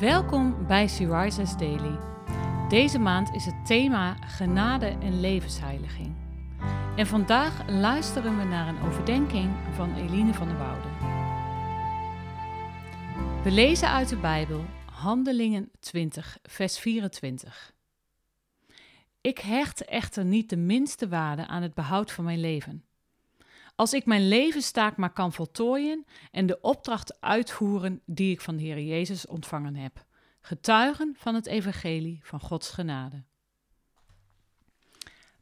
Welkom bij Syriza's Daily. Deze maand is het thema genade en levensheiliging. En vandaag luisteren we naar een overdenking van Eline van der Woude. We lezen uit de Bijbel Handelingen 20, vers 24. Ik hecht echter niet de minste waarde aan het behoud van mijn leven. Als ik mijn levenstaak maar kan voltooien en de opdracht uitvoeren die ik van de Heer Jezus ontvangen heb. Getuigen van het evangelie van Gods genade.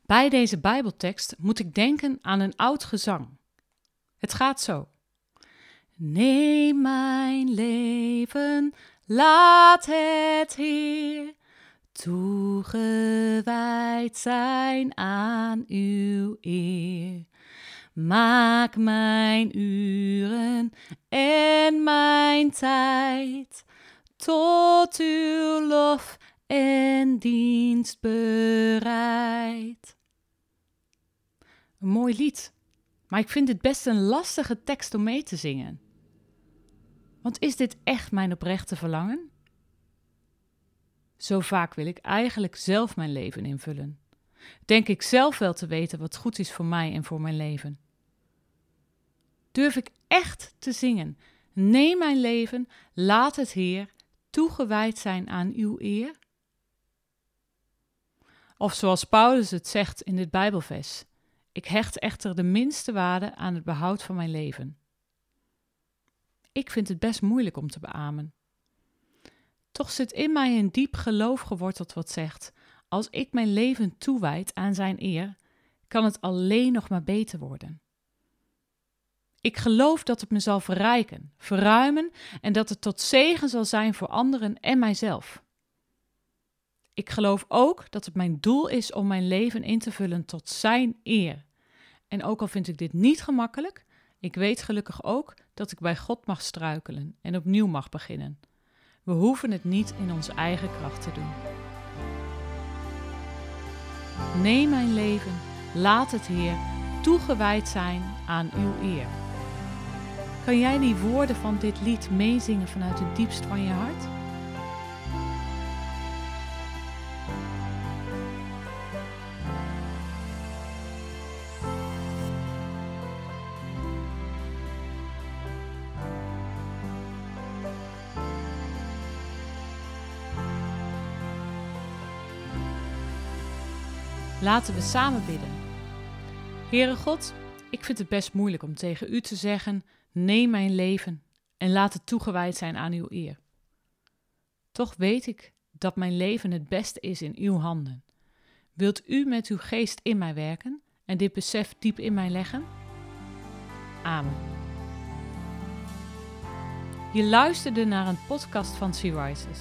Bij deze Bijbeltekst moet ik denken aan een oud gezang. Het gaat zo. Neem mijn leven, laat het Heer toegewijd zijn aan uw eer. Maak mijn uren en mijn tijd tot uw lof en dienst bereid. Een mooi lied, maar ik vind het best een lastige tekst om mee te zingen. Want is dit echt mijn oprechte verlangen? Zo vaak wil ik eigenlijk zelf mijn leven invullen. Denk ik zelf wel te weten wat goed is voor mij en voor mijn leven. Durf ik echt te zingen? Neem mijn leven, laat het Heer toegewijd zijn aan uw eer? Of zoals Paulus het zegt in dit Bijbelvers: Ik hecht echter de minste waarde aan het behoud van mijn leven. Ik vind het best moeilijk om te beamen. Toch zit in mij een diep geloof geworteld wat zegt: Als ik mijn leven toewijd aan zijn eer, kan het alleen nog maar beter worden. Ik geloof dat het me zal verrijken, verruimen en dat het tot zegen zal zijn voor anderen en mijzelf. Ik geloof ook dat het mijn doel is om mijn leven in te vullen tot Zijn eer. En ook al vind ik dit niet gemakkelijk, ik weet gelukkig ook dat ik bij God mag struikelen en opnieuw mag beginnen. We hoeven het niet in onze eigen kracht te doen. Neem mijn leven, laat het Heer toegewijd zijn aan uw eer. Kan jij die woorden van dit lied meezingen vanuit het diepst van je hart? Laten we samen bidden. Heere God, ik vind het best moeilijk om tegen u te zeggen: Neem mijn leven en laat het toegewijd zijn aan uw eer. Toch weet ik dat mijn leven het beste is in uw handen. Wilt u met uw geest in mij werken en dit besef diep in mij leggen? Amen. Je luisterde naar een podcast van Sea Rises.